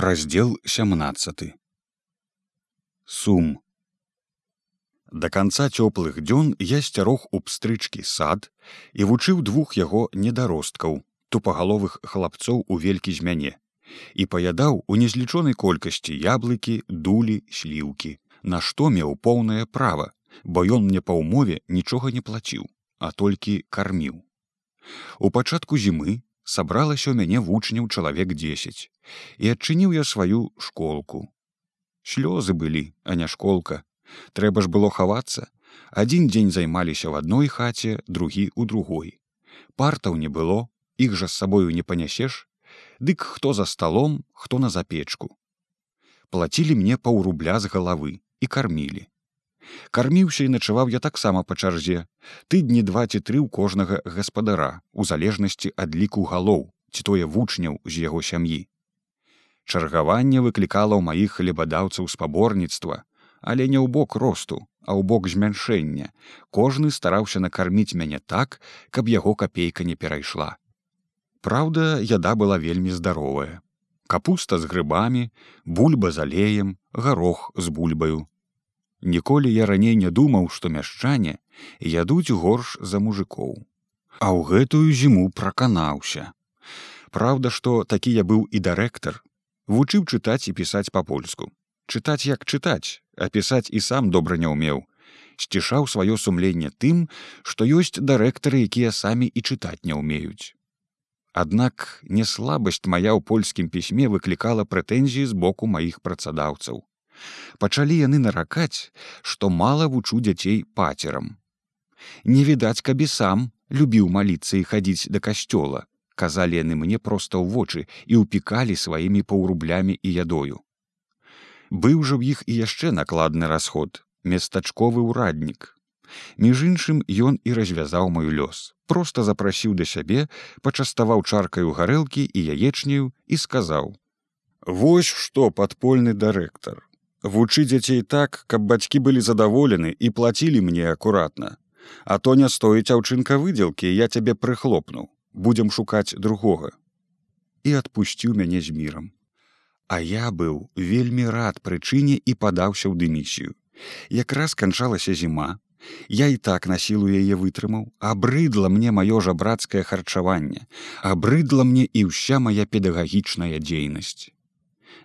раздел 17 сум. Да канца цёплых дзён я сцярог у пстрычкі сад і вучыў двух яго недаросткаў тупагаловых хлапцоў у велькі з мяне і паядаў у незлічонай колькасці яблыкі дулі сліўкі на што меў поўнае права бо ён мне па ўмове нічога не плаціў а толькі карміў. У пачатку зімы сабралася ў мяне вучняў чалавек 10 і адчыніў я сваю школку. Слёзы былі а не школка. Трэба ж было хавацца адзін дзень займаліся в адной хаце другі у другой. Партаў не было іх жа з сабою не панясеш дык хто за сталом хто на запечку. Плацілі мне паўрубля з галавы і кармілі карміўся і начаваў я таксама па чарзе. Тыдні два ці тры ў кожнага гаспадара у залежнасці ад ліку галоў ці тое вучняў з яго сям'і. Чаргаванне выклікала ў маіх хлебадаўцаў спаборніцтва але не ў бок росту а ў бок змяншэння. Кожны стараўся накарміць мяне так каб яго капейка не перайшла. Праўда яда была вельмі здаровая. Капуста з грыбамі бульба з алеем гарох з бульбаю Ніколі я раней не думаў, што мяшчане ядуць горш за мужикоў. А ў гэтую зіму праканаўся. Праўда, што такі я быў і дырэктар, вучыў чытаць і пісаць па-польску. Чытаць як чытаць, а пісаць і сам добра не ўмеў. Сцішаў сваё сумленне тым, што ёсць дырэктары, якія самі і чытаць не ўмеюць. Аднак не слабасць мая ў польскім пісьме выклікала прэтэнзіі з боку маіх працадаўцаў пачалі яны наракаць што мала вучу дзяцей пацерам. Не відаць каб і сам любіў маліцца і хадзіць да касцёла казалі яны мне проста ў вочы і ўпікалі сваімі паўрублямі і ядою. Быў жа ў іх і яшчэ накладны расход местачковы ўраднік. Між іншым ён і развязаў маю лёс. Просто запрасіў да сябе пачаставаў чаркаю гарэлкі і яечняю і сказаў вось што падпольны дырэктар вучы дзяцей так каб бацькі былі задаволены і плацілі мне акуратна а то не стоіць аўчынка выдзелкі я цябе прыхлопну будзем шукаць другога і адпусціў мяне з мірам а я быў вельмі рад прычыне і падаўся ў дымісію якраз канчалася зіма я і так на сілу яе вытрымаў абрыдла мне маё жабрацкае харчаванне. Абрыдла мне і ўся моя педагагічная дзейнасць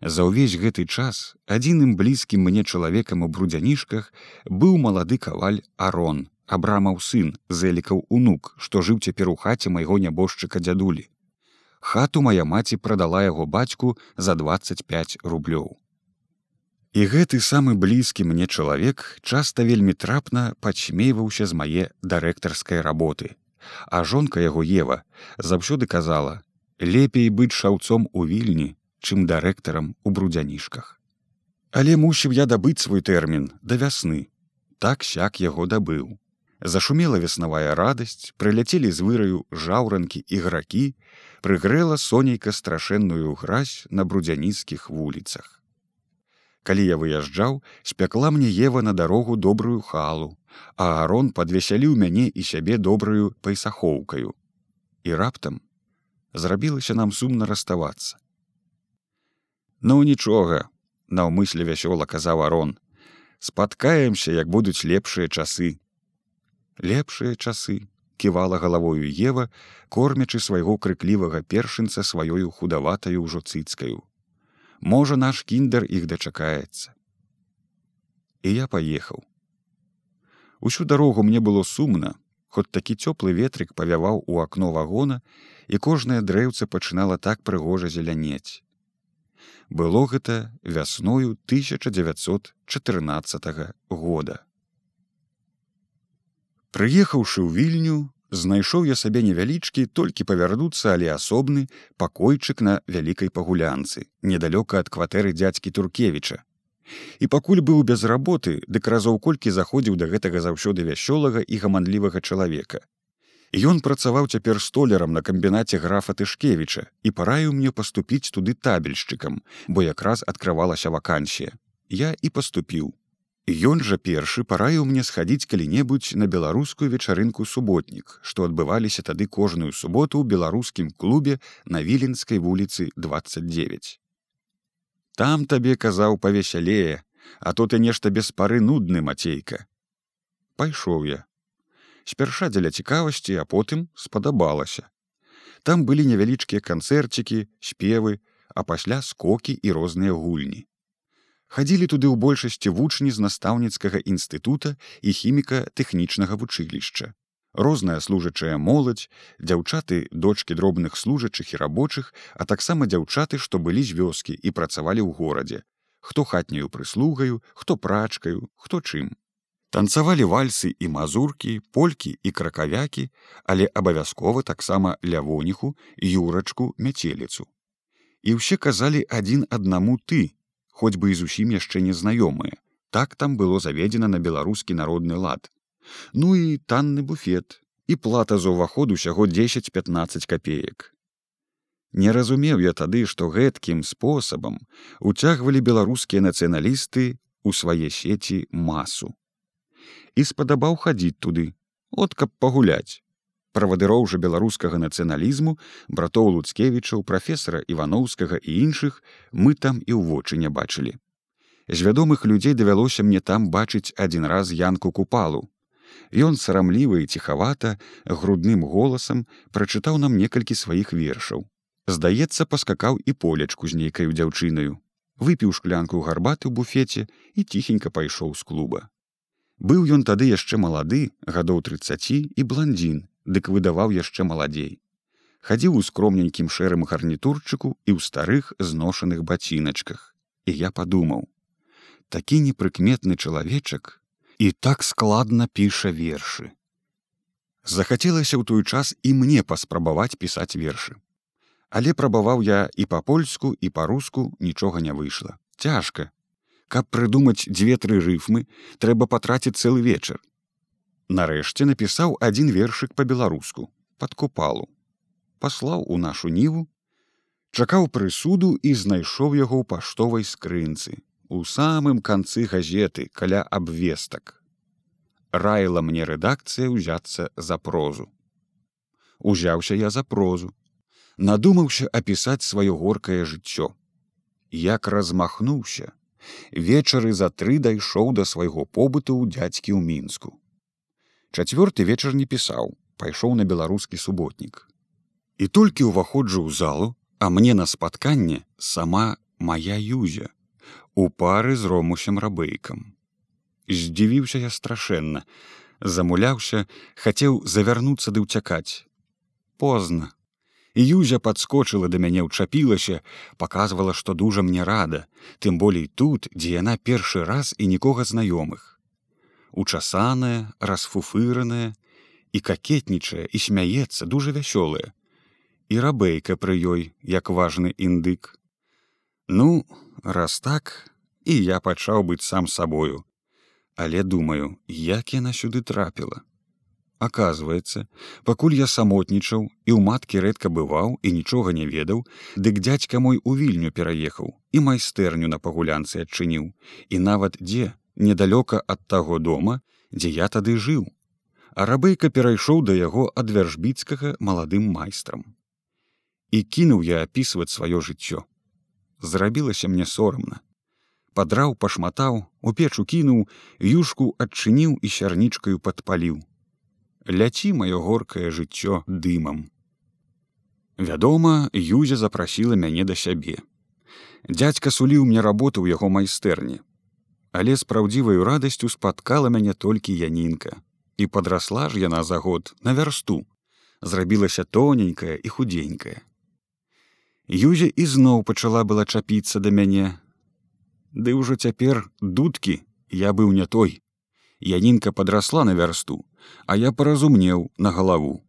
За ўвесь гэты час адзіным блізкім мне чалавекам у брудзянішках быў малады каваль арон абрамаў сын зэлікаў унук што жыў цяпер у хаце майго нябожчыка дзядулі. Хату моя маці прадала яго бацьку за 25 рублёў. І гэты самы блізкі мне чалавек часта вельмі трапна падсмейваўся з мае дырэктарскай работы. А жонка яго ева заўсёды казала лепей быць шаўцом у вільні чым дырэктарам у брудзянішках. Але мусіў я дабыць свой тэрмін да вясны. Так сяк яго дабыў. Зашумела веснавая радасць, прыляцелі з выраю жаўранкі і гракі, прыгрэла сонейка страшэнную гразь на брудзяніцкіх вуліцах. Калі я выязджаў, спякла мне ева на дарогу добрую халу, а арон падвесяліў мяне і сябе добрую пайсахоўкаю. І раптам зрабілася нам сумна раставацца. Ну нічога, наўмысле вясёла казаў арон. спаткаемся, як будуць лепшыя часы. Лепшыя часы ківала галавою Ева, кормячы свайго крыклівага першынца сваёю худаватаю ўжо цыцкаю. Можа наш кіндер іх дачакаецца. І я паехаў. Усю дарогу мне было сумна, хоць такі цёплы ветрык павяваў у акно вагона, і кожнае дрэўца пачынала так прыгожа зелянець было гэта вясною 1914 года. Прыехаўшы ў вільню, знайшоў я сабе невялічкі толькі павярнуцца, але асобны пакойчык на вялікай пагулянцы, недалёка ад кватэры дзядзькі Туркевіча. І пакуль быў без работы, дык разоў колькі заходзіў да гэтага заўсёды вясёлага і гаманлівага чалавека. Ён працаваў цяпер столярам на камбінаце графа тышкевіча і параіў мне паступіць туды табельшчыкам, бо якраз адкрывалася вакансія. Я і паступіў. Ён жа першы параіў мне схадзіць калі-небудзь на беларускую вечарынку суботнік, што адбываліся тады кожную суботу ў беларускім клубе на віленскай вуліцы 29. там табе казаў павесялее а то ты нешта без пары нудны мацейка пайшоў я спярша дзеля цікавасці а потым спадабалася. Там былі невялічкія канцэрцікі спевы а пасля скокі і розныя гульні. Хадзілі туды ў большасці вучні з настаўніцкага інстытута і хіміка тэхнічнага вучылішча. Розная служачая моладзь дзяўчаты дочки дробных служачых і рабочых а таксама дзяўчаты што былі з вёскі і працавалі ў горадзе. Хто хатняю прыслугаю хто прачкаю хто чым танцавалі вальсы і мазуркі полькі і кракавякі але абавязкова таксама лявоніху юрачку мяцеліцу. І ўсе казалі адзін аднаму ты хоць бы і зусім яшчэ незнаёмыя. Так там было заведзена на беларускі народны лад. Ну і танны буфет і плата за ўваход усяго 10-15 копеек не разумеў я тады што гэткім спосабам уцягвалі беларускія нацыяналісты у свае сеці масу і спадабаў хадзіць туды от каб пагуляць правадыроў жа беларускага нацыяналізму братоў луцкевічаў прафесара івановскага і іншых мы там і ў вочы не бачылі з вядомых людзей давялося мне там бачыць адзін раз янку купалу Ён сарамліва і ціхавата грудным голасам прачытаў нам некалькі сваіх вершаў. Здаецца, паскакаў і полячку з нейкаю дзяўчынаю. Выпіў шклянку гарбаты ў буфеце і ціхенька пайшоў з клуба. Быў ён тады яшчэ малады, гадоў 30 і бландзін, дык выдаваў яшчэ маладзей. Хадзіў у скромненькім шэрым гарнітурчыку і ў старых зношаных баціначках. І я падумаў: такі непрыкметны чалавечак і так складна піша вершы. Захацелася ў той час і мне паспрабаваць пісаць вершы. Але прабаваў я і па-польску і па-руску нічога не выйшла. Цяжка. Каб прыдумаць дзве-тры рыфмы, трэба патраціць цэлы вечар. Нарэшце напісаў адзін вершык па-беларуску, пад купалу. Паслаў у нашу ніву, чакаў прысуду і знайшоў яго ў паштовай скрынцы, у самым канцы газеты каля абвестак. Раіла мне рэдакцыя ўзяцца за прозу. Узяўся я за прозу, надумаўся апісаць сваё горкае жыццё. Як размахнуўся, вечары за тры дайшоў да свайго побыту ў дзядзькі ў мінску. Чацвёрты вечар не пісаў, пайшоў на беларускі суботнік. І толькі ўваходжу ў залу, а мне на спатканне сама моя юзя у пары з ромусем рабейкам. Здзівіўся я страшэнна, замуляўся, хацеў завярнуцца ды ўцякаць. Позна. Юзя падскочыла да мяне ўчапілася, паказвала, што дужа мне рада, тым болей тут, дзе яна першы раз і нікога знаёмых. Учасаная, расфуфыраная і какетнічае і смяецца дужа вясёлая. І рабейка пры ёй, як важны індык. Ну, раз так і я пачаў быць сам сабою але думаю як яна сюды трапіла оказывается пакуль я самотнічаў і ў маткі рэдка бываў і нічога не ведаў дык дзядзька мой у вільню пераехаў і майстэрню на пагулянцы адчыніў. І нават дзе недалёка ад таго дома дзе я тады жыў. А рабейка перайшоў да яго ад вяржбіцкага маладым майстрам. І кінуў я апісваць сваё жыццё. Зрабілася мне сорамна. Падраў пашматаў у печу кінуў юшку адчыніў і сярнічкаю падпаліў ляці маё горкае жыццё дымам вядома юзя запрасіла мяне да сябе. Дядзька суліў мне работу ў яго майстэрні. Але з праўдзіваю радасцю спаткала мяне толькі янінка. І падрасла ж яна за год на вярсту. Зрабілася тоненькая і худенькая Юзя ізноў пачала была чапіцца да мяне. Ды ўжо цяпер дудкі я быў не той. Янінка падрасла на вярсту, а я паразумнеў на галаву.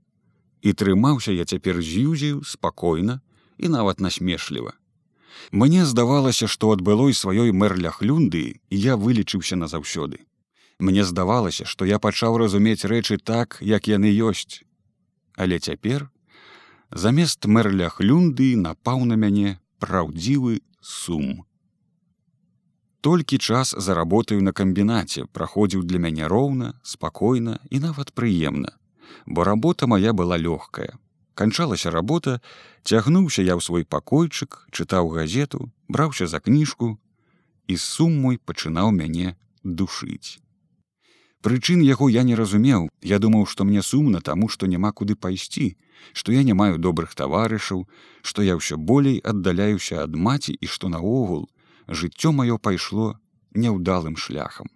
І трымаўся я цяпер з юзею спакойна і нават насмешліва. Мне здавалася, што ад былой сваёй мэрлях люнды я вылічыўся назаўсёды. Мне здавалася, што я пачаў разумець рэчы так, як яны ёсць. Але цяпер, замест мэрлях люнды напаў на мяне праўдзівы сум. Толькі час за работаю на камбінаце праходзіў для мяне роўна, спакойна і нават прыемна, бо работа моя была лёгкая. канчалася работа, цягнуўся я ў свой пакойчык, чытаў газету, браўся за кніжку, і сум мой пачынаў мяне душыць. Прычын яго я не разумеў, я думаў, што мне сумна таму, што няма куды пайсці, што я не маю добрых таварышаў, што я ўсё болей аддаляюся ад маці і што наогул жыццё маё пайшло няўдалым шляхам.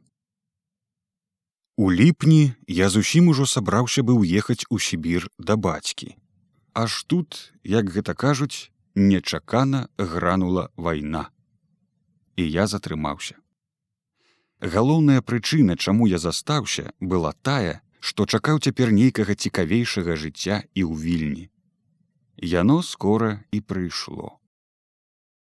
У ліпні я зусім ужо сабраўся быў ехаць у сібір да бацькі. Аж тут, як гэта кажуць, нечакана гранула вайна. І я затрымаўся. Галоўная прычына, чаму я застаўся, была тая, што чакаў цяпер нейкага цікавейшага жыцця і ў вільні. Яно скора і прыйшло.